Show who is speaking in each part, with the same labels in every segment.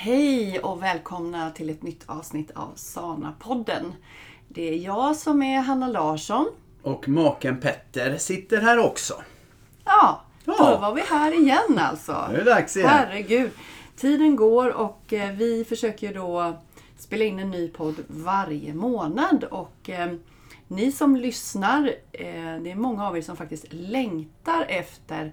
Speaker 1: Hej och välkomna till ett nytt avsnitt av Sana-podden. Det är jag som är Hanna Larsson.
Speaker 2: Och maken Petter sitter här också.
Speaker 1: Ja,
Speaker 2: Ja.
Speaker 1: då var vi här igen alltså.
Speaker 2: Nu är det dags igen.
Speaker 1: Herregud. Tiden går och eh, vi försöker då spela in en ny podd varje månad. Och eh, ni som lyssnar, eh, det är många av er som faktiskt längtar efter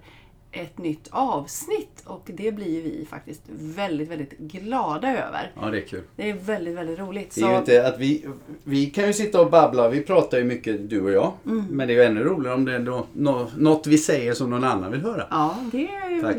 Speaker 1: ett nytt avsnitt. Och det blir vi faktiskt väldigt, väldigt glada över.
Speaker 2: Ja, det är kul.
Speaker 1: Det är väldigt, väldigt roligt.
Speaker 2: Det är ju inte att vi, vi kan ju sitta och babbla, vi pratar ju mycket du och jag.
Speaker 1: Mm.
Speaker 2: Men det är ju ännu roligare om det är då, något vi säger som någon annan vill höra.
Speaker 1: Ja, det,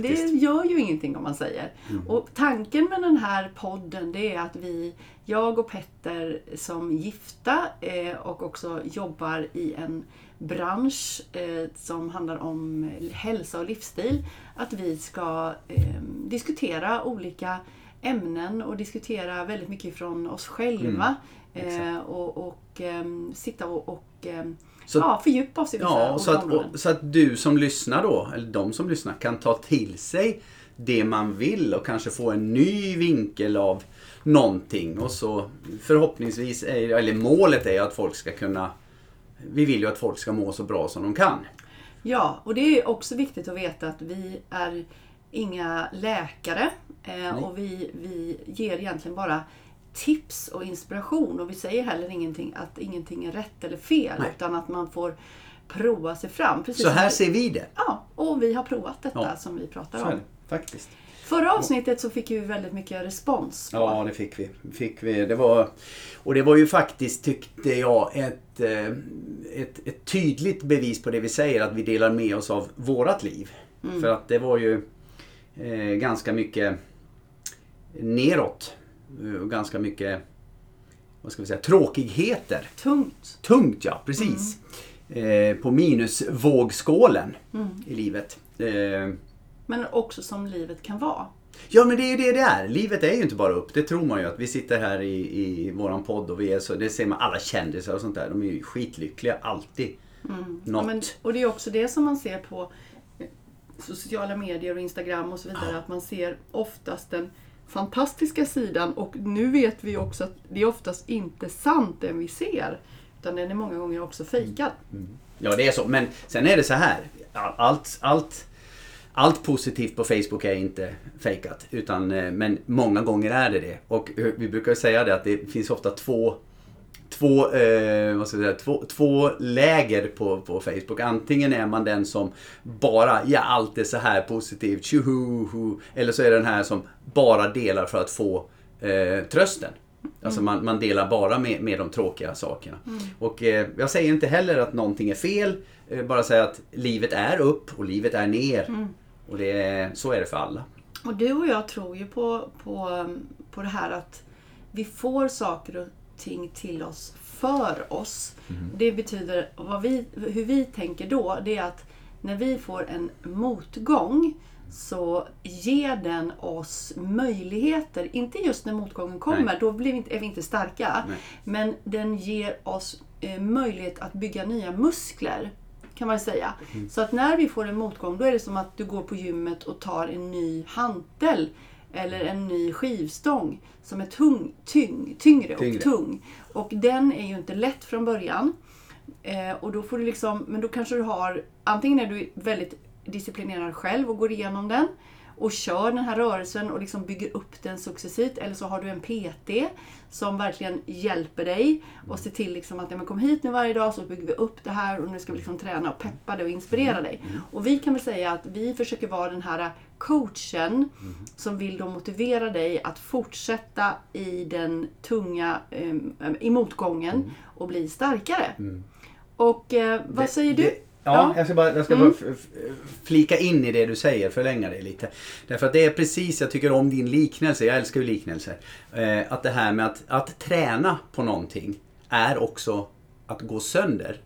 Speaker 1: det.
Speaker 2: Mm.
Speaker 1: gör ju ingenting om man säger. Och tanken med den här podden det är att vi, jag och Petter som gifta eh, och också jobbar i en bransch eh, som handlar om hälsa och livsstil, att vi ska eh, diskutera olika ämnen och diskutera väldigt mycket från oss själva.
Speaker 2: Mm,
Speaker 1: eh, och och ehm, sitta och, och ehm,
Speaker 2: Så-
Speaker 1: ja, fördjupa oss i vissa
Speaker 2: Ja, så att, och, så att du som lyssnar då, eller de som lyssnar, kan ta till sig det man vill och kanske få en ny vinkel av någonting. Och så förhoppningsvis, är, eller målet är att folk ska kunna vi vill ju att folk ska må så bra som de kan.
Speaker 1: Ja, och det är också viktigt att veta att vi är inga läkare eh, och vi, vi ger egentligen bara tips och inspiration och vi säger heller ingenting att ingenting är rätt eller fel
Speaker 2: Nej.
Speaker 1: utan att man får prova sig fram. Precis
Speaker 2: Så här ser vi det.
Speaker 1: Ja, och vi har provat detta
Speaker 2: Ja.
Speaker 1: som vi pratar om.
Speaker 2: faktiskt.
Speaker 1: Förra avsnittet så fick vi väldigt mycket respons. på.
Speaker 2: Ja, det fick vi. Fick vi. Det var, och det var ju faktiskt, tyckte jag, ett, eh, ett, ett tydligt bevis på det vi säger, att vi delar med oss av vårat liv. För att det var ju eh, ganska mycket neråt. eh, Och ganska mycket, vad ska vi säga, tråkigheter.
Speaker 1: Tungt.
Speaker 2: Tungt ja, precis. Eh, på minusvågskålen i livet. Eh,
Speaker 1: Men också som livet kan vara.
Speaker 2: Ja men det är ju det det är. Livet är ju inte bara upp. Det tror man ju att vi sitter här i, i våran podd och vi är så, det ser man alla kändisar och sånt där. De är ju skitlyckliga alltid.
Speaker 1: Mm. Ja, men, och det är också det som man ser på eh, sociala medier och Instagram och så vidare. Att man ser oftast den fantastiska sidan och nu vet vi också att det är oftast inte sant den vi ser. Utan den är många gånger också fejkad.
Speaker 2: Ja det är så. Men sen är det så här. Allt, allt, allt positivt på Facebook är inte fejkat. Utan, eh, men många gånger är det det. Och eh, vi brukar säga det att det finns ofta två Två, eh, vad ska jag säga, två, två läger på, på Facebook. Antingen är man den som bara, ja allt är så här positivt, tjoho, Eller så är det den här som bara delar för att få eh, trösten. Alltså man, man delar bara med, med de tråkiga sakerna. Och eh, jag säger inte heller att någonting är fel. Eh, bara säga att livet är upp och livet är ner. Och det så är det för alla.
Speaker 1: Och du och jag tror ju på, på, på det här att vi får saker och ting till oss för oss. Det betyder, vad vi, hur vi tänker då, det är att när vi får en motgång så ger den oss möjligheter, inte just när motgången kommer,
Speaker 2: Nej.
Speaker 1: då blir vi inte, är vi inte starka.
Speaker 2: Nej.
Speaker 1: Men den ger oss eh, möjlighet att bygga nya muskler. Kan man säga.
Speaker 2: Mm.
Speaker 1: Så att när vi får en motgång då är det som att du går på gymmet och tar en ny hantel. Eller en ny skivstång som är tung, tyng, tyngre och
Speaker 2: Tyngre.
Speaker 1: tung. Och den är ju inte lätt från början. Eh, och då får du liksom, men då kanske du har, antingen är du väldigt disciplinerad själv och går igenom den och kör den här rörelsen och liksom bygger upp den successivt. Eller så har du en PT som verkligen hjälper dig och ser till liksom att ja, men kom hit nu varje dag så bygger vi upp det här och nu ska vi liksom träna och peppa dig och inspirera dig. Och vi kan väl säga att vi försöker vara den här coachen som vill då motivera dig att fortsätta i den tunga, eh, i motgången och bli starkare. Och eh, vad
Speaker 2: Det-
Speaker 1: säger du?
Speaker 2: det- Ja, jag ska bara, jag ska bara f- f- flika in i det du säger, förlänga det lite. Därför att det är precis, jag tycker om din liknelse, jag älskar ju liknelser. Eh, att det här med att, att träna på någonting är också att gå sönder.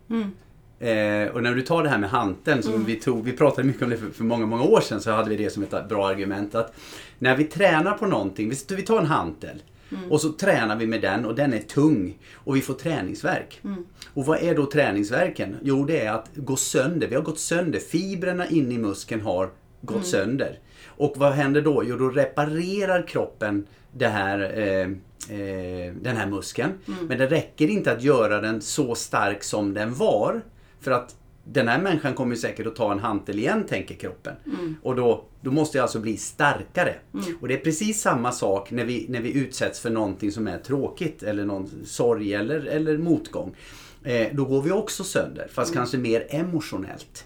Speaker 2: Eh, och när du tar det här med hanteln som vi tog, vi pratade mycket om det för, för många, många år sedan så hade vi det som ett bra argument att när vi tränar på någonting, vi, vi tar en hantel och så tränar vi med den och den är tung och vi får träningsverk. Och vad är då träningsverken? Jo, det är att gå sönder. Vi har gått sönder. Fibrerna inne i muskeln har gått sönder. Och vad händer då? Jo, då reparerar kroppen det här, eh, eh, den här muskeln. Men det räcker inte att göra den så stark som den var. För att den här människan kommer säkert att ta en hantel igen, tänker kroppen. Och då, då måste jag alltså bli starkare. Och det är precis samma sak när vi, när vi utsätts för någonting som är tråkigt eller någon sorg eller, eller motgång. Eh, då går vi också sönder, fast kanske mer emotionellt.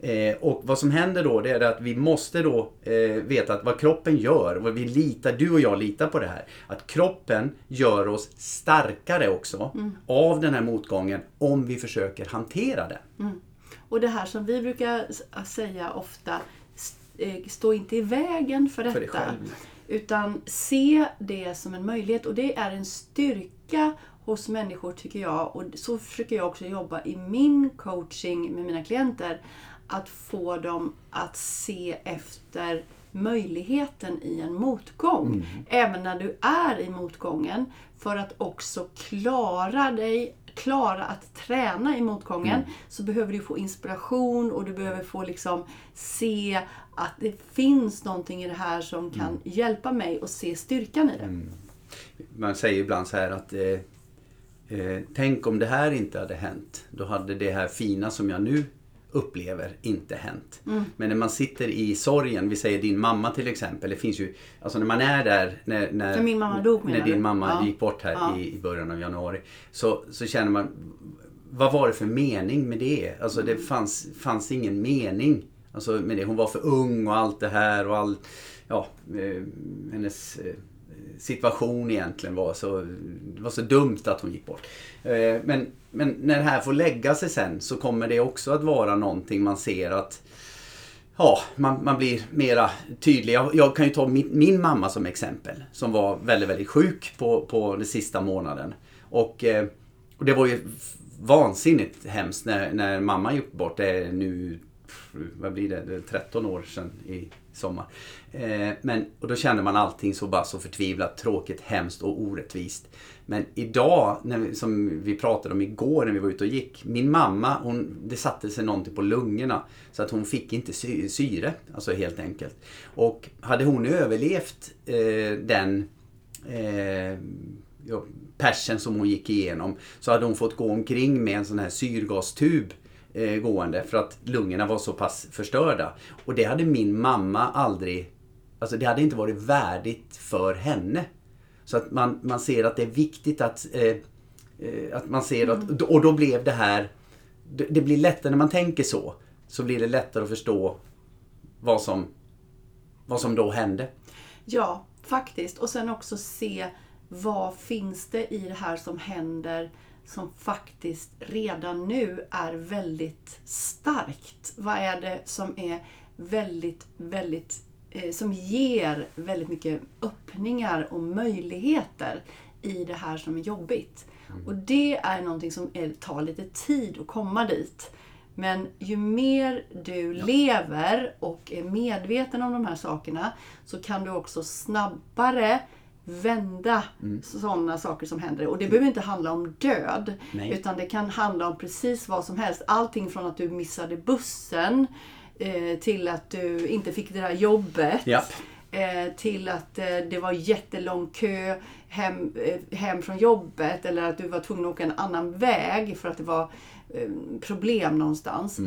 Speaker 2: Eh, och vad som händer då, det är att vi måste då eh, veta att vad kroppen gör, vad vi litar, du och jag litar på det här, att kroppen gör oss starkare också av den här motgången om vi försöker hantera den.
Speaker 1: Och det här som vi brukar säga ofta, eh, stå inte i vägen för detta.
Speaker 2: själv.
Speaker 1: Utan se det som en möjlighet och det är en styrka hos människor tycker jag och så försöker jag också jobba i min coaching med mina klienter. Att få dem att se efter möjligheten i en motgång. Även när du är i motgången. För att också klara dig, klara att träna i motgången så behöver du få inspiration och du behöver få liksom se att det finns någonting i det här som kan hjälpa mig att se styrkan i det.
Speaker 2: Man säger ibland så här att eh, eh, Tänk om det här inte hade hänt. Då hade det här fina som jag nu upplever inte hänt. Men när man sitter i sorgen, vi säger din mamma till exempel. Det finns ju, alltså när man är där när, när,
Speaker 1: min mamma dog,
Speaker 2: när din mamma
Speaker 1: Ja.
Speaker 2: gick bort här
Speaker 1: Ja.
Speaker 2: i, i början av januari. Så, så känner man, vad var det för mening med det? Alltså det
Speaker 1: Mm.
Speaker 2: fanns, fanns ingen mening. Alltså med det. Hon var för ung och allt det här och all, ja, eh, hennes eh, situation egentligen var så, det var så dumt att hon gick bort. Eh, men, men när det här får lägga sig sen så kommer det också att vara någonting man ser att Ja, man, man blir mera tydlig. Jag, jag kan ju ta min, min mamma som exempel. Som var väldigt, väldigt sjuk på, på den sista månaden. Och, eh, och det var ju vansinnigt hemskt när, när mamma gick bort. Det är nu, vad blir det, det är 13 år sedan i sommar. Eh, men, och då kände man allting så bara så förtvivlat, tråkigt, hemskt och orättvist. Men idag, när vi, som vi pratade om igår när vi var ute och gick. Min mamma, hon, det satte sig någonting på lungorna. Så att hon fick inte sy syre, alltså helt enkelt. Och hade hon överlevt eh, den eh, ja, persen som hon gick igenom så hade hon fått gå omkring med en sån här syrgastub eh, gående för att lungorna var så pass förstörda. Och det hade min mamma aldrig, alltså det hade inte varit värdigt för henne. Så att man, man ser att det är viktigt att, eh, eh, att man ser att, och då blev det här, det, det blir lättare när man tänker så, så blir det lättare att förstå vad som, vad som då hände.
Speaker 1: Ja, faktiskt. Och sen också se vad finns det i det här som händer som faktiskt redan nu är väldigt starkt. Vad är det som är väldigt, väldigt eh, som ger väldigt mycket öppningar och möjligheter i det här som är jobbigt. Och det är någonting som är, tar lite tid att komma dit. Men ju mer du lever och är medveten om de här sakerna så kan du också snabbare vända sådana saker som händer. Och det behöver inte handla om död.
Speaker 2: Nej.
Speaker 1: Utan det kan handla om precis vad som helst. Allting från att du missade bussen eh, till att du inte fick det där jobbet.
Speaker 2: Japp.
Speaker 1: Eh, till att eh, det var jättelång kö hem, eh, hem från jobbet eller att du var tvungen att åka en annan väg för att det var eh, problem någonstans. Eh,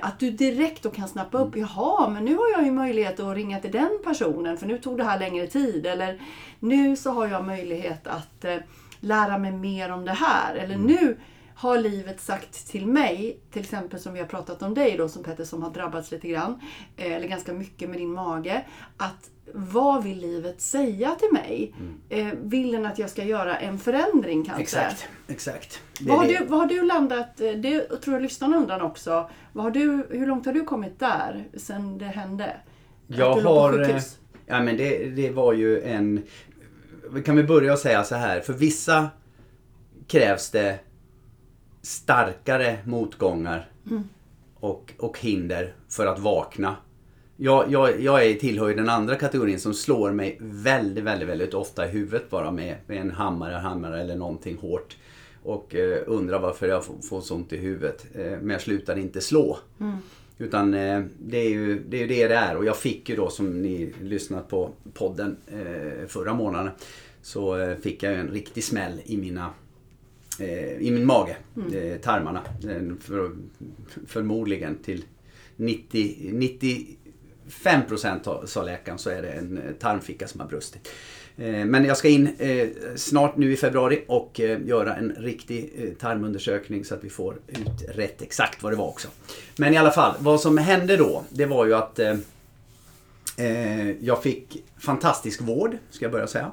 Speaker 1: att du direkt då kan snappa upp, jaha, men nu har jag ju möjlighet att ringa till den personen för nu tog det här längre tid. Eller nu så har jag möjlighet att eh, lära mig mer om det här. Eller nu har livet sagt till mig, till exempel som vi har pratat om dig då som Petter som har drabbats lite grann, eh, eller ganska mycket med din mage, att vad vill livet säga till mig? Eh, vill den att jag ska göra en förändring kanske?
Speaker 2: Exakt, exakt.
Speaker 1: Vad har, du, vad har du landat, eh, det tror jag lyssnarna undrar också, vad har du, hur långt har du kommit där sen det hände?
Speaker 2: Jag har... Ja men det, det var ju en... Vi kan väl börja och säga så här. För vissa krävs det starkare motgångar
Speaker 1: Mm.
Speaker 2: och, och hinder för att vakna. Jag, jag, jag är tillhör den andra kategorin som slår mig väldigt, väldigt, väldigt ofta i huvudet bara med, med en hammare, hammare eller någonting hårt. Och eh, undrar varför jag får, får så ont i huvudet. Eh, men jag slutar inte slå. Utan eh, det är ju det är det det är och jag fick ju då som ni lyssnat på podden eh, förra månaden så eh, fick jag en riktig smäll i mina i min mage, eh, tarmarna. Eh, För, förmodligen till 90, 95% sa- sa läkaren så är det en eh, tarmficka som har brustit. Eh, Men jag ska in eh, snart nu i februari och eh, göra en riktig eh, tarmundersökning så att vi får ut rätt exakt vad det var också. Men i alla fall, vad som hände då, det var ju att eh, eh, jag fick fantastisk vård, ska jag börja säga.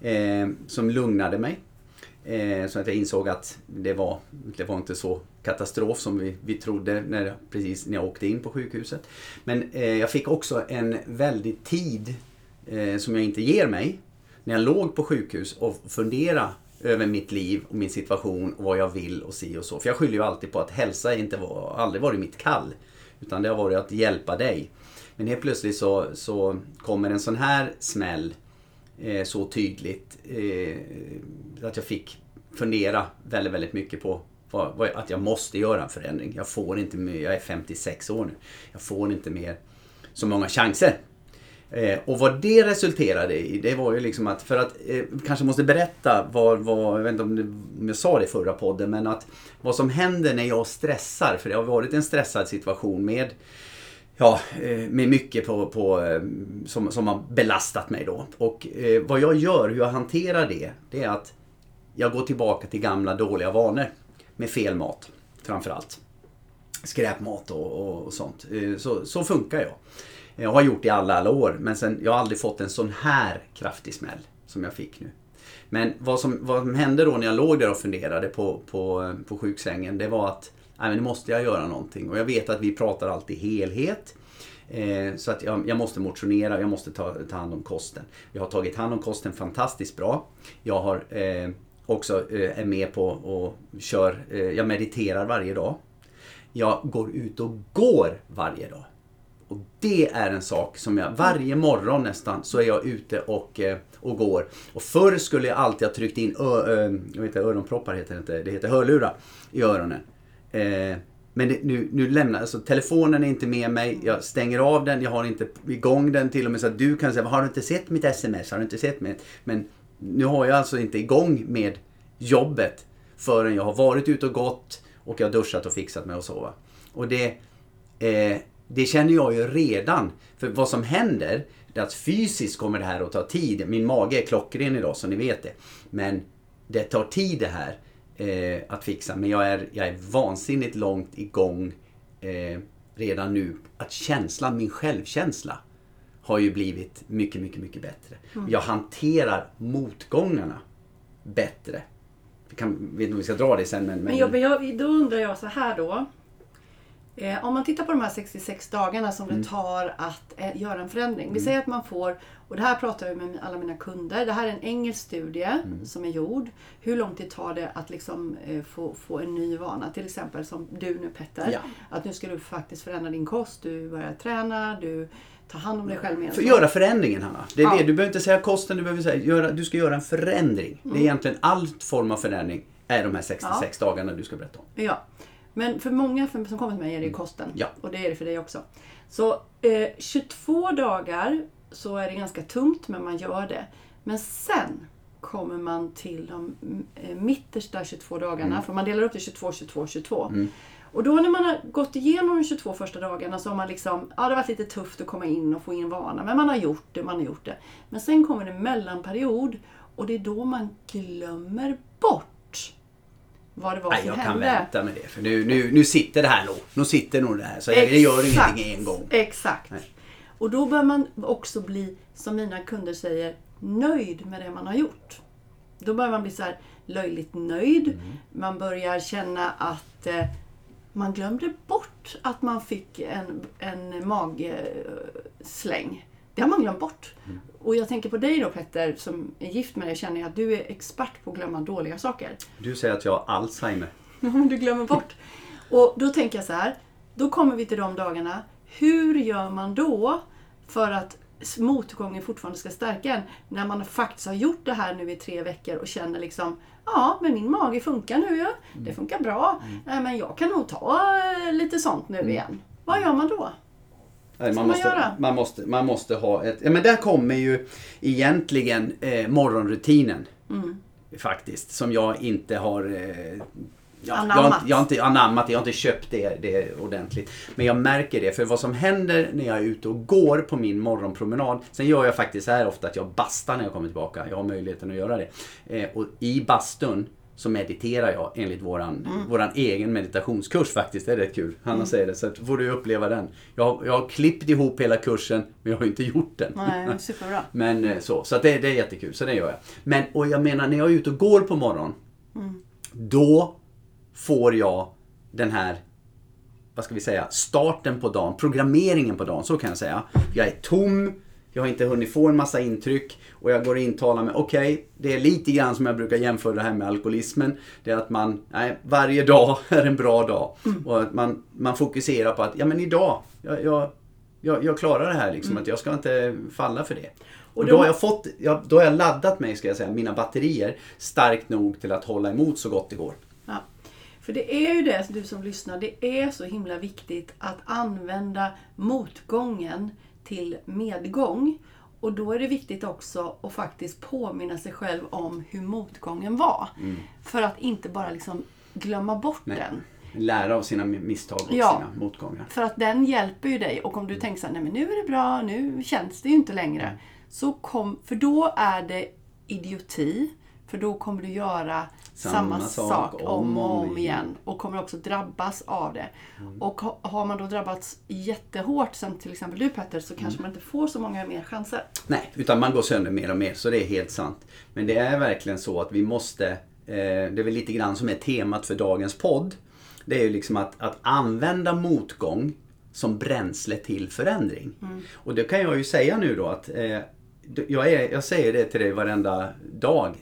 Speaker 2: Eh, som lugnade mig. Eh, så att jag insåg att det var, det var inte så katastrof som vi, vi trodde när, precis när jag åkte in på sjukhuset. Men eh, jag fick också en väldig tid eh, som jag inte ger mig när jag låg på sjukhus och fundera över mitt liv och min situation och vad jag vill och si och så. För jag skyller ju alltid på att hälsa inte var, aldrig varit mitt kall. Utan det har varit att hjälpa dig. Men helt plötsligt så, så kommer en sån här smäll eh, så tydligt eh, att jag fick fundera väldigt, väldigt mycket på vad, vad, att jag måste göra en förändring. Jag får inte mer, jag är 56 år nu. Jag får inte mer så många chanser. Eh, och vad det resulterade i, det var ju liksom att, för att, eh, kanske måste berätta vad, vad, jag vet inte om, det, om jag sa det i förra podden, men att vad som händer när jag stressar, för det har varit en stressad situation med Ja, eh, med mycket på, på, eh, som, som har belastat mig då. Och eh, vad jag gör, hur jag hanterar det, det är att jag går tillbaka till gamla dåliga vanor. Med fel mat, framförallt. Skräpmat och, och, och sånt. Eh, Så, så funkar jag. Jag har gjort det i alla, alla år, men sen, jag har aldrig fått en sån här kraftig smäll som jag fick nu. Men vad som, vad som hände då när jag låg där och funderade på, på, eh, på sjuksängen, det var att nej, men nu måste jag göra någonting. Och jag vet att vi pratar alltid helhet. Eh, så att jag, jag måste motionera, jag måste ta, ta hand om kosten. Jag har tagit hand om kosten fantastiskt bra. Jag har eh, också eh, är med på och kör, eh, jag mediterar varje dag. Jag går ut och går varje dag. Och det är en sak som jag, varje morgon nästan, så är jag ute och, eh, och går. Och förr skulle jag alltid ha tryckt in ö, ö, jag vet inte, öronproppar, heter det inte, det heter hörlurar i öronen. Eh, men det, nu, nu lämnar, alltså telefonen är inte med mig, jag stänger av den, jag har inte igång den till och med så att du kan säga, har du inte sett mitt sms? Har du inte sett mitt? Men nu har jag alltså inte igång med jobbet förrän jag har varit ute och gått och jag har duschat och fixat mig och sova. Och det, eh, det känner jag ju redan. För vad som händer, det är att fysiskt kommer det här att ta tid. Min mage är klockren idag så ni vet det. Men det tar tid det här eh, att fixa. Men jag är, jag är vansinnigt långt igång eh, redan nu. Att känslan, min självkänsla har ju blivit mycket, mycket, mycket bättre. Jag hanterar motgångarna bättre. Vi kan, vet inte om vi ska dra det sen men...
Speaker 1: Men jag, men jag, då undrar jag så här då. Eh, om man tittar på de här 66 dagarna som
Speaker 2: Mm.
Speaker 1: det tar att eh, göra en förändring. Vi säger att man får, och det här pratar jag med alla mina kunder. Det här är en engelsk studie
Speaker 2: Mm.
Speaker 1: som är gjord. Hur lång tid tar det att liksom, eh, få, få en ny vana? Till exempel som du nu Petter.
Speaker 2: Ja.
Speaker 1: Att nu ska du faktiskt förändra din kost. Du börjar träna, du tar hand om dig själv mer.
Speaker 2: För göra förändringen Hanna. Det är
Speaker 1: Ja.
Speaker 2: det. Du behöver inte säga kosten, du behöver säga göra, du ska göra en förändring. Det är egentligen all form av förändring är de här 66 dagarna du ska berätta om.
Speaker 1: Ja. Men för många som kommer till mig är det ju kosten.
Speaker 2: Mm. Ja.
Speaker 1: Och det är det för dig också. Så eh, 22 dagar så är det ganska tungt men man gör det. Men sen kommer man till de mm, eh, mittersta 22 dagarna.
Speaker 2: Mm.
Speaker 1: För man delar upp det 22, 22, 22. Och då när man har gått igenom de 22 första dagarna så har man liksom, ja det har varit lite tufft att komma in och få in vana. Men man har gjort det, man har gjort det. Men sen kommer det en mellanperiod och det är då man glömmer bort vad det var
Speaker 2: Nej,
Speaker 1: som
Speaker 2: jag kan
Speaker 1: hände.
Speaker 2: vänta med det. För nu, nu, nu sitter det här nog. Nu sitter nog det här. Så jag, det gör
Speaker 1: Exakt.
Speaker 2: ingenting en gång.
Speaker 1: Exakt.
Speaker 2: Nej.
Speaker 1: Och då bör man också bli, som mina kunder säger, nöjd med det man har gjort. Då börjar man bli så här löjligt nöjd.
Speaker 2: Mm.
Speaker 1: Man börjar känna att eh, man glömde bort att man fick en, en magsläng. Det har man glömt bort.
Speaker 2: Mm.
Speaker 1: Och jag tänker på dig då Petter, som är gift med dig, känner jag att du är expert på att glömma dåliga saker.
Speaker 2: Du säger att jag har Alzheimer.
Speaker 1: du glömmer bort. Och då tänker jag så här, då kommer vi till de dagarna. Hur gör man då för att motgången fortfarande ska stärka en? När man faktiskt har gjort det här nu i tre veckor och känner liksom Ja, men min mage funkar nu ju. Det funkar bra. Nej, men jag kan nog ta eh, lite sånt nu igen. Vad gör man då?
Speaker 2: Nej, man, måste, man, måste, man måste ha ett... Ja, men där kommer ju egentligen eh, morgonrutinen.
Speaker 1: Mm.
Speaker 2: Faktiskt. Som jag inte har... Eh, ja, jag, inte, jag har inte anammat, jag har inte köpt det, det ordentligt. Men jag märker det. För vad som händer när jag är ute och går på min morgonpromenad. Sen gör jag faktiskt så här ofta att jag bastar när jag kommer tillbaka. Jag har möjligheten att göra det. Eh, och i bastun så mediterar jag enligt våran,
Speaker 1: Mm.
Speaker 2: våran egen meditationskurs faktiskt. Det är rätt kul. Hanna säger det, så att får du uppleva den. Jag, har- jag har klippt ihop hela kursen, men jag har inte gjort den.
Speaker 1: Nej, superbra.
Speaker 2: Men eh, så, så det, det är jättekul, så det gör jag. Men, och jag menar, när jag är ute och går på morgonen, då får jag den här, vad ska vi säga, starten på dagen, programmeringen på dagen, så kan jag säga. Jag är tom, jag har inte hunnit få en massa intryck och jag går och intalar mig, okej, det är lite grann som jag brukar jämföra det här med alkoholismen. Det är att man, nej, varje dag är en bra dag. Och att man, man fokuserar på att, ja men idag, jag, jag, jag, jag klarar det här liksom, att jag ska inte falla för det. Och
Speaker 1: då-
Speaker 2: har jag fått, då har jag laddat mig, ska jag säga, mina batterier starkt nog till att hålla emot så gott det går.
Speaker 1: För det är ju det, du som lyssnar, det är så himla viktigt att använda motgången till medgång. Och då är det viktigt också att faktiskt påminna sig själv om hur motgången var. För att inte bara liksom glömma bort
Speaker 2: Nej.
Speaker 1: den.
Speaker 2: Lära av sina misstag och
Speaker 1: Ja.
Speaker 2: sina motgångar.
Speaker 1: För att den hjälper ju dig. Och om du tänker så här, nej men nu är det bra, nu känns det ju inte längre. Så kom, för då är det idioti. För då kommer du göra
Speaker 2: Samma
Speaker 1: samma,
Speaker 2: sak
Speaker 1: sak om och om
Speaker 2: igen.
Speaker 1: Och kommer också drabbas av det. Och ha- har man då drabbats jättehårt, som till exempel du Petter, så kanske man inte får så många mer chanser.
Speaker 2: Nej, utan man går sönder mer och mer, så det är helt sant. Men det är verkligen så att vi måste, eh, det är väl lite grann som är temat för dagens podd. Det är ju liksom att, att använda motgång som bränsle till förändring. Och det kan jag ju säga nu då att eh, jag, är, jag säger det till dig varenda dag.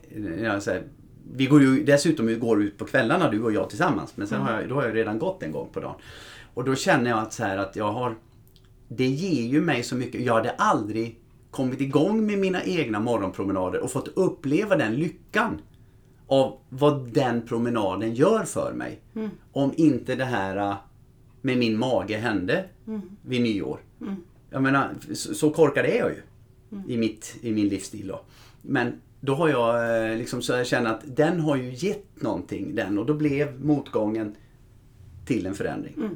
Speaker 2: Jag säger, vi går ju dessutom går ut på kvällarna du och jag tillsammans. Men sen har jag, då har jag redan gått en gång på dagen. Och då känner jag att, så här, att jag har det ger ju mig så mycket. Jag hade aldrig kommit igång med mina egna morgonpromenader och fått uppleva den lyckan av vad den promenaden gör för mig. Om inte det här äh, med min mage hände vid nyår. Jag menar, så, så korkad är jag ju i, mitt, i min livsstil då. Men då har jag eh, liksom så jag känner att den har ju gett någonting den och då blev motgången till en förändring.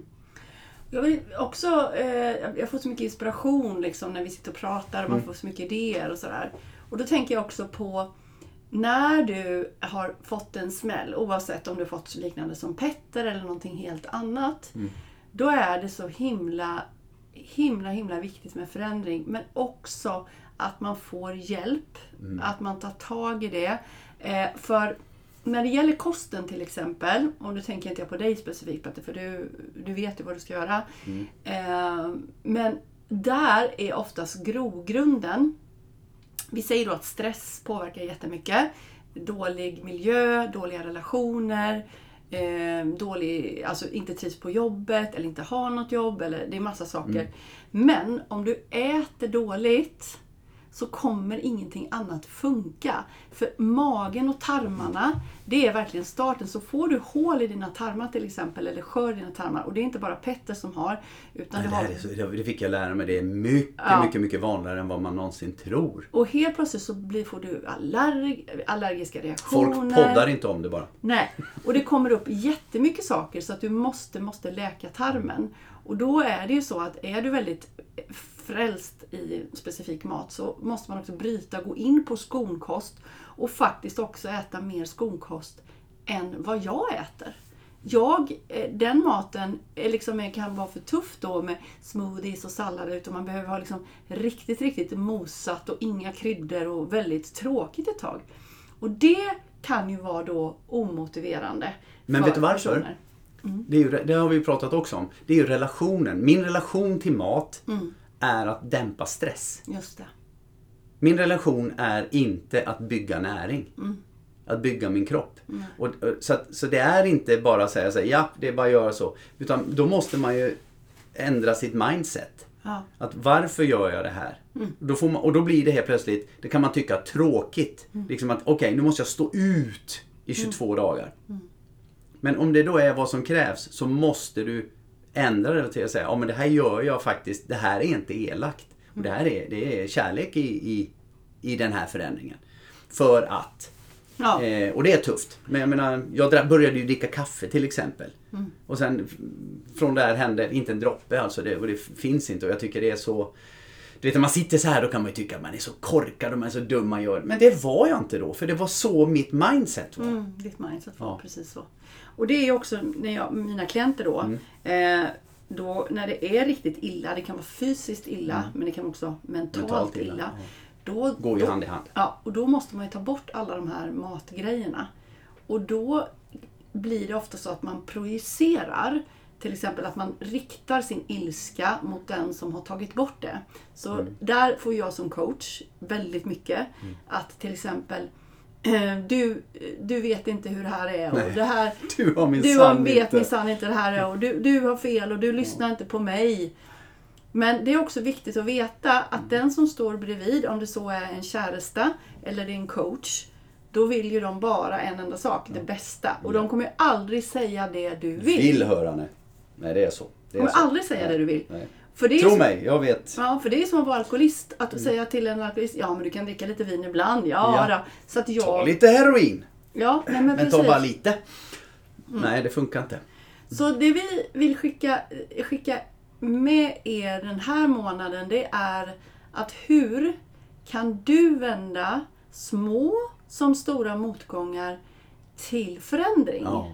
Speaker 1: Jag vill också, eh, jag får så mycket inspiration liksom när vi sitter och pratar och man
Speaker 2: Mm.
Speaker 1: får så mycket idéer och sådär. Och då tänker jag också på när du har fått en smäll, oavsett om du fått liknande som Petter eller någonting helt annat.
Speaker 2: Mm.
Speaker 1: Då är det så himla, himla, himla viktigt med förändring. Men också att man får hjälp.
Speaker 2: Mm.
Speaker 1: Att man tar tag i det. Eh, för när det gäller kosten till exempel, och nu tänker inte jag på dig specifikt Petter, för du, du vet ju vad du ska göra. Eh, men där är oftast grogrunden. Vi säger då att stress påverkar jättemycket. Dålig miljö, dåliga relationer, eh, dålig, alltså inte trivs på jobbet eller inte har något jobb. Eller, det är massa saker. Men om du äter dåligt så kommer ingenting annat funka. För magen och tarmarna, det är verkligen starten. Så får du hål i dina tarmar till exempel, eller skör i dina tarmar, och det är inte bara Petter som har, utan
Speaker 2: Det,
Speaker 1: det har
Speaker 2: är så, det fick jag lära mig. Det är mycket,
Speaker 1: Ja.
Speaker 2: mycket, mycket vanligare än vad man någonsin tror.
Speaker 1: Och helt plötsligt så blir, får du allerg, allergiska
Speaker 2: Folk
Speaker 1: reaktioner.
Speaker 2: poddar inte om det bara.
Speaker 1: Nej, och det kommer upp jättemycket saker så att du måste, måste läka tarmen. Och då är det ju så att är du väldigt frälst i specifik mat så måste man också bryta, gå in på skonkost och faktiskt också äta mer skonkost än vad jag äter. Jag, eh, den maten liksom, eh, kan vara för tuff då med smoothies och sallader utan man behöver ha liksom riktigt, riktigt mosat och inga kryddor och väldigt tråkigt ett tag. Och det kan ju vara då omotiverande.
Speaker 2: Men vet du varför?
Speaker 1: personer.
Speaker 2: Det, är ju, det har vi pratat också om. Det är ju relationen. Min relation till mat
Speaker 1: Mm.
Speaker 2: är att dämpa stress.
Speaker 1: Just det.
Speaker 2: Min relation är inte att bygga näring. Att bygga min kropp. Och, och, så, att, så det är inte bara att säga så här, ja, det är bara att göra så. Utan då måste man ju ändra sitt mindset.
Speaker 1: Ja.
Speaker 2: Att varför gör jag det här? Då får man, och då blir det helt plötsligt, det kan man tycka tråkigt. Liksom att okej, nu måste jag stå ut i 22 dagar. Men om det då är vad som krävs så måste du ändra det till att säga, ja men det här gör jag faktiskt, det här är inte elakt. Och det här är, det är kärlek i, i, i den här förändringen. För att.
Speaker 1: Ja.
Speaker 2: Eh, och det är tufft. Men jag menar, jag började ju dricka kaffe till exempel.
Speaker 1: Mm.
Speaker 2: Och sen från där hände inte en droppe alltså. Det, och det finns inte och jag tycker det är så... Du vet när man sitter så här då kan man ju tycka att man är så korkad och man är så dum man gör. Men det var jag inte då. För det var så mitt mindset var.
Speaker 1: Mm, ditt mindset var
Speaker 2: Ja.
Speaker 1: precis så. Och det är ju också när jag, mina klienter då,
Speaker 2: Mm.
Speaker 1: eh, då när det är riktigt illa, det kan vara fysiskt illa men det kan också vara mentalt,
Speaker 2: Mm. Mentalt
Speaker 1: illa.
Speaker 2: illa,
Speaker 1: Då,
Speaker 2: Går ju
Speaker 1: då,
Speaker 2: hand i hand.
Speaker 1: Ja, och då måste man ju ta bort alla de här matgrejerna. Och då blir det ofta så att man projicerar. Till exempel att man riktar sin ilska mot den som har tagit bort det. Så
Speaker 2: Mm.
Speaker 1: där får jag som coach väldigt mycket. Att till exempel eh, du, du vet inte hur det här är. Och
Speaker 2: Nej.
Speaker 1: det här,
Speaker 2: Du har
Speaker 1: du
Speaker 2: minsann
Speaker 1: har, vet minsann inte det här är. Och du, du har fel och du lyssnar inte på mig. Men det är också viktigt att veta att den som står bredvid, om det så är en käresta eller en coach, då vill ju de bara en enda sak, det bästa. Och de kommer ju aldrig säga det du vill.
Speaker 2: Vill höra nej. Nej det är så. Det är
Speaker 1: kommer aldrig säga
Speaker 2: Nej.
Speaker 1: det du vill.
Speaker 2: Nej.
Speaker 1: För det
Speaker 2: Tro
Speaker 1: som,
Speaker 2: mig, jag vet.
Speaker 1: Ja, för det är som att vara alkoholist. Att
Speaker 2: Mm.
Speaker 1: säga till en alkoholist, ja men du kan dricka lite vin ibland. Ja,
Speaker 2: Ja.
Speaker 1: Då. Så att jag...
Speaker 2: Ta lite heroin.
Speaker 1: Ja, nej men,
Speaker 2: Men
Speaker 1: precis. Mm.
Speaker 2: ta bara lite. Nej, det funkar inte.
Speaker 1: Så det vi vill skicka, skicka med er den här månaden det är att hur kan du vända små som stora motgångar till förändring?
Speaker 2: Ja.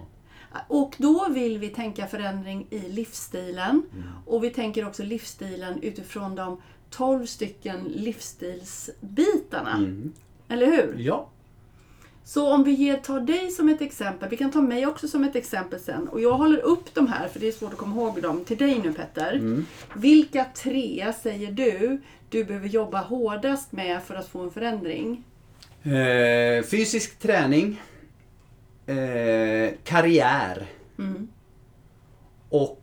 Speaker 1: Och då vill vi tänka förändring i livsstilen.
Speaker 2: Mm.
Speaker 1: Och vi tänker också livsstilen utifrån de 12 stycken livsstilsbitarna.
Speaker 2: Mm.
Speaker 1: Eller hur?
Speaker 2: Ja.
Speaker 1: Så om vi ger, tar dig som ett exempel, vi kan ta mig också som ett exempel sen. Och jag håller upp de här, för det är svårt att komma ihåg dem, till dig nu Petter.
Speaker 2: Mm.
Speaker 1: Vilka tre säger du du behöver jobba hårdast med för att få en förändring?
Speaker 2: Eh, fysisk träning. Eh, karriär.
Speaker 1: Mm.
Speaker 2: Och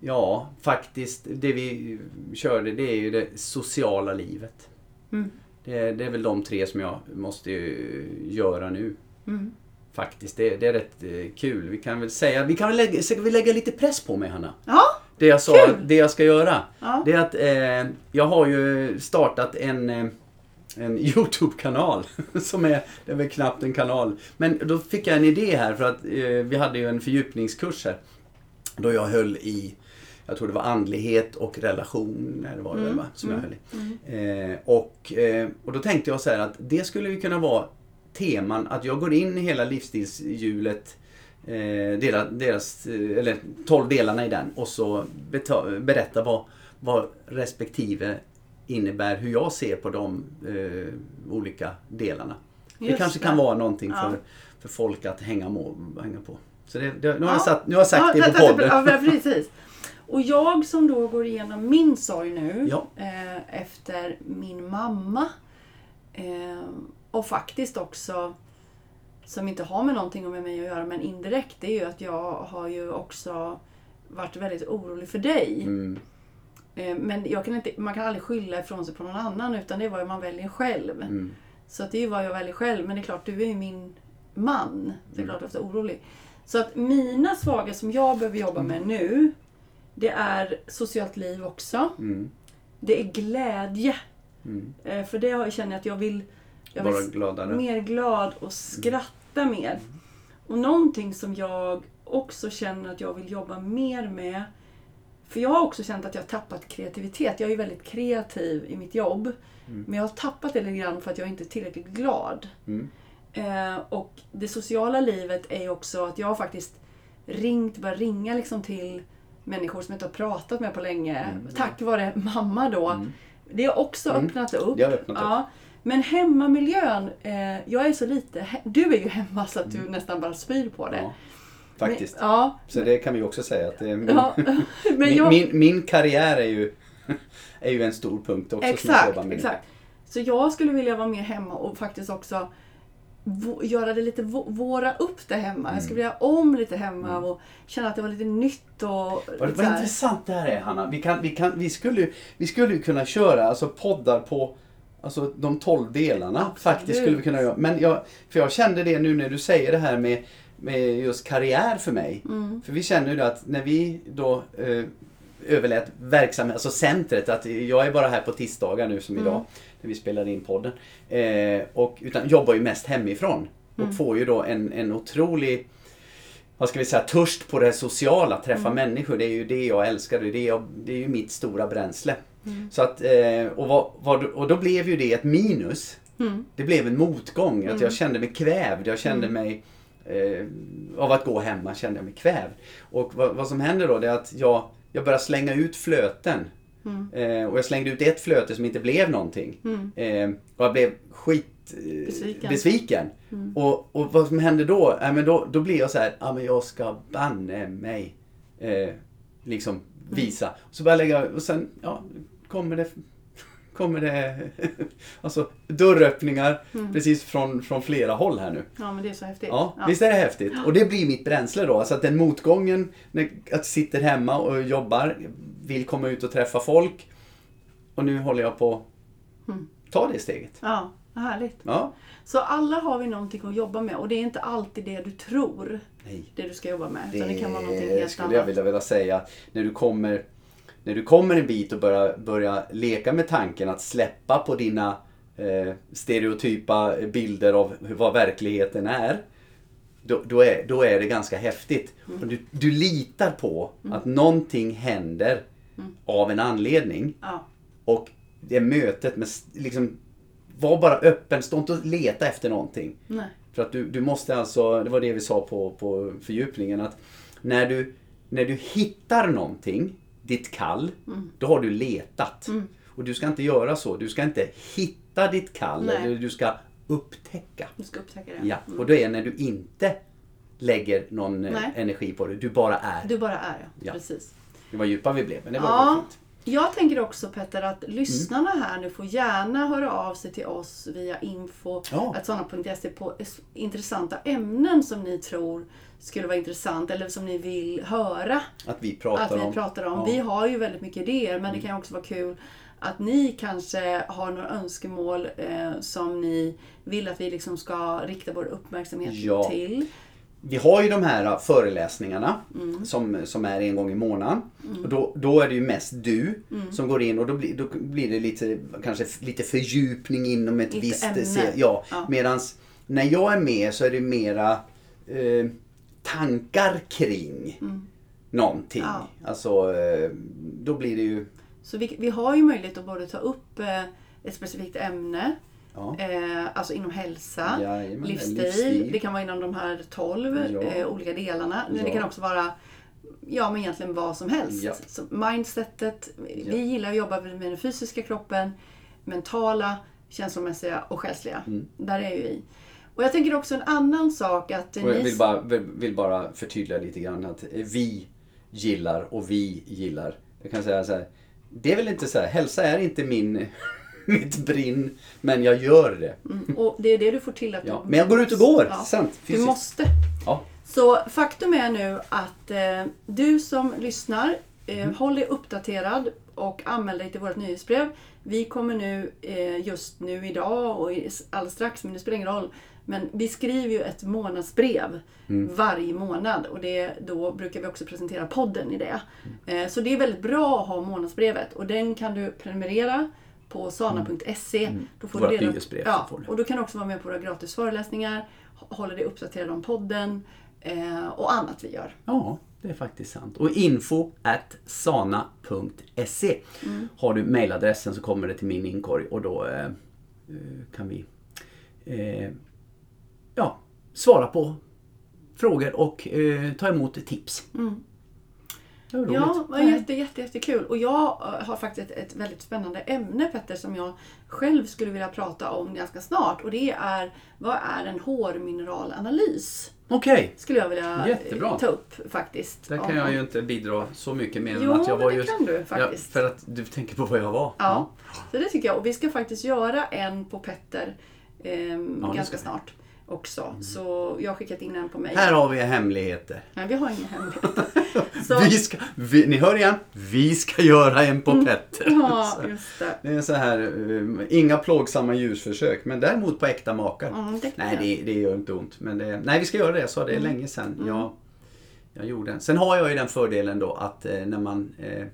Speaker 2: ja, faktiskt det vi körde det är ju det sociala livet.
Speaker 1: Mm.
Speaker 2: Det, det är väl de tre som jag måste ju göra nu.
Speaker 1: Mm.
Speaker 2: Faktiskt, det, det är rätt eh, kul. Vi kan väl säga, vi kan väl lägga, ska vi lägga lite press på mig Hanna?
Speaker 1: Ja,
Speaker 2: Det jag sa,
Speaker 1: Kul!
Speaker 2: det jag ska göra.
Speaker 1: Ja.
Speaker 2: Det är att eh, jag har ju startat en, eh, en Youtube-kanal. Som är, det är väl knappt en kanal. Men då fick jag en idé här för att eh, vi hade ju en fördjupningskurs här. Då jag höll i, jag tror det var andlighet och relationer var det väl va? Som jag höll i. Eh, och, eh, och då tänkte jag så här att det skulle ju kunna vara teman att jag går in i hela livsstilshjulet eh, deras, deras, eh, eller 12 delarna i den och så berätta vad, vad respektive innebär, hur jag ser på de eh, olika delarna. det
Speaker 1: Just
Speaker 2: kanske
Speaker 1: det.
Speaker 2: kan vara någonting
Speaker 1: Ja.
Speaker 2: för, för folk att hänga, må, hänga på. Så det, det, nu, har
Speaker 1: Ja.
Speaker 2: jag satt, nu har jag sagt
Speaker 1: ja,
Speaker 2: det på podden.
Speaker 1: Ja, precis. Och jag som då går igenom min sorg nu eh, efter min mamma eh, och faktiskt också som inte har med någonting med mig att göra men indirekt det är ju att jag har ju också varit väldigt orolig för dig.
Speaker 2: Mm,
Speaker 1: men jag kan inte, man kan aldrig skylla ifrån sig på någon annan utan det är vad man väljer själv.
Speaker 2: mm,
Speaker 1: Så att det är vad jag väljer själv. Men det är klart, du är ju min man. Det är klart att jag är orolig. Så att mina svaga som jag behöver jobba med nu, det är socialt liv också.
Speaker 2: mm,
Speaker 1: Det är glädje.
Speaker 2: mm.
Speaker 1: Eh, För det har jag känner att jag vill, jag
Speaker 2: Vara
Speaker 1: vill
Speaker 2: gladare.
Speaker 1: mer glad och skratta mer. Och någonting som jag också känner att jag vill jobba mer med. För jag har också känt att jag har tappat kreativitet. Jag är ju väldigt kreativ i mitt jobb. Men jag har tappat det lite grann för att jag inte är tillräckligt glad.
Speaker 2: Mm.
Speaker 1: Eh, och det sociala livet är ju också att jag har faktiskt ringt, börjat ringa liksom till människor som jag inte har pratat med på länge. Tack vare mamma då. Det har också
Speaker 2: Mm.
Speaker 1: öppnat upp.
Speaker 2: Öppnat upp.
Speaker 1: ja. Men hemmamiljön, eh, jag är så lite, du är ju hemma så att du nästan bara spyr på det.
Speaker 2: Mm. Ja, faktiskt.
Speaker 1: Men, ja,
Speaker 2: Så det kan vi också säga att det är min,
Speaker 1: ja. men
Speaker 2: min,
Speaker 1: jag,
Speaker 2: min, min karriär är ju, är ju en stor punkt också
Speaker 1: exakt,
Speaker 2: jobbar med. nu.
Speaker 1: exakt. Så jag skulle vilja vara mer hemma och faktiskt också göra det lite, vå- våra upp det hemma. Jag skulle vilja om lite hemma och känna att det var lite nytt och
Speaker 2: Vad, vad intressant det här är Hanna. Vi, kan, vi, kan, vi, skulle, ju- vi skulle kunna köra alltså, poddar på alltså, de 12 delarna.
Speaker 1: Absolut.
Speaker 2: Faktiskt skulle vi kunna göra. Men jag, för jag kände det nu när du säger det här med med just karriär för mig. För vi känner ju det att när vi då eh, överlät verksamhet, alltså centret, att jag är bara här på tisdagar nu som idag när vi spelar in podden. Eh, och, utan jobbar ju mest hemifrån. Och får ju då en, en otrolig vad ska vi säga, törst på det sociala, träffa människor. Det är ju det jag älskar. Det är, det jag, det är ju mitt stora bränsle. Så att, eh, och, vad, vad, och då blev ju det ett minus. Det blev en motgång. Att jag kände mig kvävd. Jag kände mig eh, av att gå hemma kände jag mig kvävd. Och vad, vad som händer då det är att jag, jag börjar slänga ut flöten. Eh, och jag slängde ut ett flöte som inte blev någonting. Eh, och jag blev skit eh,
Speaker 1: Besviken.
Speaker 2: besviken. Och, och vad som hände då? Ja, men då, då blir jag så här, ja men jag ska banne mig eh, liksom visa. Så börjar jag lägga, och sen ja, kommer det kommer det alltså, dörröppningar precis från, från flera håll här nu.
Speaker 1: Ja, men det är så häftigt.
Speaker 2: Ja, visst är det häftigt? Och det blir mitt bränsle då. Alltså att den motgången, när jag sitter hemma och jobbar, vill komma ut och träffa folk. Och nu håller jag på att ta det steget.
Speaker 1: Ja, vad härligt.
Speaker 2: Ja.
Speaker 1: Så alla har vi någonting att jobba med och det är inte alltid det du tror
Speaker 2: Nej.
Speaker 1: det du ska jobba med. Utan det kan vara någonting helt
Speaker 2: skulle jag
Speaker 1: annat.
Speaker 2: vilja, vilja säga. När du kommer när du kommer en bit och börjar, börjar leka med tanken att släppa på dina eh, stereotypa bilder av vad verkligheten är. Då, då, är, då är det ganska häftigt.
Speaker 1: Mm.
Speaker 2: Och du, du litar på att någonting händer
Speaker 1: Mm.
Speaker 2: av en anledning.
Speaker 1: Ja,
Speaker 2: Och det mötet med, liksom, var bara öppen, stå inte och leta efter någonting.
Speaker 1: nej.
Speaker 2: För att du, du måste alltså, det var det vi sa på, på fördjupningen, att när du, när du hittar någonting, ditt kall,
Speaker 1: Mm.
Speaker 2: då har du letat. Och du ska inte göra så, du ska inte hitta ditt kall,
Speaker 1: Nej.
Speaker 2: eller du ska upptäcka.
Speaker 1: Du ska upptäcka det.
Speaker 2: Ja, och det är när du inte lägger någon eh,
Speaker 1: Nej.
Speaker 2: energi på det, du bara är.
Speaker 1: Du bara är ja.
Speaker 2: Ja.
Speaker 1: Precis.
Speaker 2: Det var djupa vi blev, men det var
Speaker 1: ja.
Speaker 2: fint.
Speaker 1: Jag tänker också Petter att lyssnarna här nu får gärna höra av sig till oss via info
Speaker 2: Ja.
Speaker 1: såna.se på intressanta ämnen som ni tror skulle vara intressant eller som ni vill höra
Speaker 2: Att vi pratar
Speaker 1: att vi
Speaker 2: om.
Speaker 1: pratar om.
Speaker 2: Ja.
Speaker 1: Vi har ju väldigt mycket idéer men det kan också vara kul att ni kanske har några önskemål eh, som ni vill att vi liksom ska rikta vår uppmärksamhet
Speaker 2: Ja.
Speaker 1: till.
Speaker 2: Vi har ju de här äh, föreläsningarna
Speaker 1: Mm.
Speaker 2: som, som är en gång i månaden. Och då, då är det ju mest du
Speaker 1: Mm.
Speaker 2: som går in och då blir, då blir det lite, kanske lite fördjupning inom ett
Speaker 1: Lite
Speaker 2: visst...
Speaker 1: ämne.
Speaker 2: se- Ja,
Speaker 1: Ja.
Speaker 2: Medans när jag är med så är det mera eh, tankar kring någonting.
Speaker 1: Mm. Ja.
Speaker 2: Alltså, eh, då blir det ju...
Speaker 1: Så vi, vi har ju möjlighet att både ta upp eh, ett specifikt ämne,
Speaker 2: Ja.
Speaker 1: eh, alltså inom hälsa,
Speaker 2: Jajamän,
Speaker 1: livsstil,
Speaker 2: livsstil.
Speaker 1: det kan vara inom de här 12
Speaker 2: Ja.
Speaker 1: eh, olika delarna. Men det
Speaker 2: Ja.
Speaker 1: kan också vara ja, men egentligen vad som helst.
Speaker 2: Ja.
Speaker 1: Så mindsetet, vi gillar att jobba med den fysiska kroppen, mentala, känslomässiga och själsliga.
Speaker 2: Mm.
Speaker 1: Där är ju vi. Och jag tänker också en annan sak att
Speaker 2: Och jag vill bara, vill, vill bara förtydliga lite grann att eh, vi gillar och vi gillar. Jag kan säga så här. Det är väl inte så här, hälsa är inte min, mitt brinn, men jag gör det.
Speaker 1: Mm, och det är det du får till att
Speaker 2: Ja.
Speaker 1: du...
Speaker 2: Men jag går ut och går,
Speaker 1: Ja.
Speaker 2: sant.
Speaker 1: Du måste.
Speaker 2: Ja.
Speaker 1: Så faktum är nu att eh, du som lyssnar, eh,
Speaker 2: Mm.
Speaker 1: håll dig uppdaterad och anmäl dig till vårt nyhetsbrev. Vi kommer nu, eh, just nu idag och alldeles strax, men det spelar ingen roll. Men vi skriver ju ett månadsbrev
Speaker 2: Mm.
Speaker 1: varje månad och det, då brukar vi också presentera podden i det.
Speaker 2: Mm.
Speaker 1: Eh, så det är väldigt bra att ha månadsbrevet och den kan du prenumerera på sana.se. Då får
Speaker 2: Mm. Vårt
Speaker 1: du reda- Ja,
Speaker 2: får
Speaker 1: och då kan du också vara med på våra gratis föreläsningar, hå- hålla dig uppdaterad om podden eh, och annat vi gör.
Speaker 2: ja, det är faktiskt sant. Och info at sana.se
Speaker 1: Mm.
Speaker 2: Har du mailadressen så kommer det till min inkorg och då eh, eh, kan vi eh, ja, svara på frågor och eh, ta emot tips. Det var roligt.
Speaker 1: Ja, jätte, jätte, jättekul. Och jag eh, har faktiskt ett, ett väldigt spännande ämne Petter som jag själv skulle vilja prata om ganska snart. Och det är, vad är en hårmineralanalys?
Speaker 2: Okej,
Speaker 1: Skulle jag vilja eh,
Speaker 2: Jättebra.
Speaker 1: ta upp faktiskt.
Speaker 2: där kan jag ju inte bidra så mycket mer än
Speaker 1: Jo,
Speaker 2: att jag var
Speaker 1: det
Speaker 2: ju...
Speaker 1: kan du
Speaker 2: Ja,
Speaker 1: faktiskt.
Speaker 2: för att du tänker på vad jag var.
Speaker 1: Ja, så det tycker jag. Och vi ska faktiskt göra en på Petter ehm,
Speaker 2: det
Speaker 1: ganska snart. Också. Så jag har skickat in en på mig.
Speaker 2: Här har vi hemligheter.
Speaker 1: Nej, vi har inga hemligheter. Så,
Speaker 2: Vi ska, vi, ni hör igen, vi ska göra en på Petter.
Speaker 1: Mm. ja, just det.
Speaker 2: Det är så här, eh, inga plågsamma ljusförsök, men däremot på äkta makar.
Speaker 1: Mm, det
Speaker 2: nej, det, det gör inte ont. Men det, nej, vi ska göra det. Jag sa det
Speaker 1: Mm.
Speaker 2: länge sedan. Jag, jag gjorde den. Sen har jag ju den fördelen då att eh, när man eh,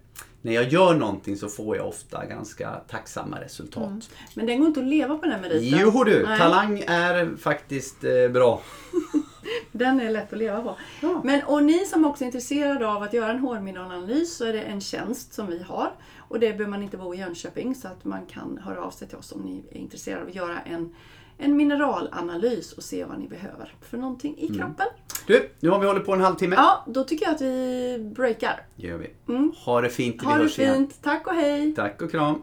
Speaker 2: när jag gör någonting så får jag ofta ganska tacksamma resultat.
Speaker 1: Men den går inte att leva på den meriten.
Speaker 2: Jo du,
Speaker 1: Nej.
Speaker 2: talang är faktiskt eh, bra.
Speaker 1: Den är lätt att leva på.
Speaker 2: Ja.
Speaker 1: Men, och ni som också är intresserade av att göra en hårmineralanalys så är det en tjänst som vi har. Och det behöver man inte bo i Jönköping så att man kan höra av sig till oss om ni är intresserade av att göra en, en mineralanalys och se vad ni behöver för någonting
Speaker 2: Mm.
Speaker 1: i kroppen.
Speaker 2: Du, nu har vi hållit på en halvtimme.
Speaker 1: Ja, då tycker jag att vi breakar.
Speaker 2: Det gör vi.
Speaker 1: Mm.
Speaker 2: Ha det fint till
Speaker 1: Ha
Speaker 2: vi
Speaker 1: det
Speaker 2: hörs igen.
Speaker 1: fint. Tack och hej!
Speaker 2: Tack och kram.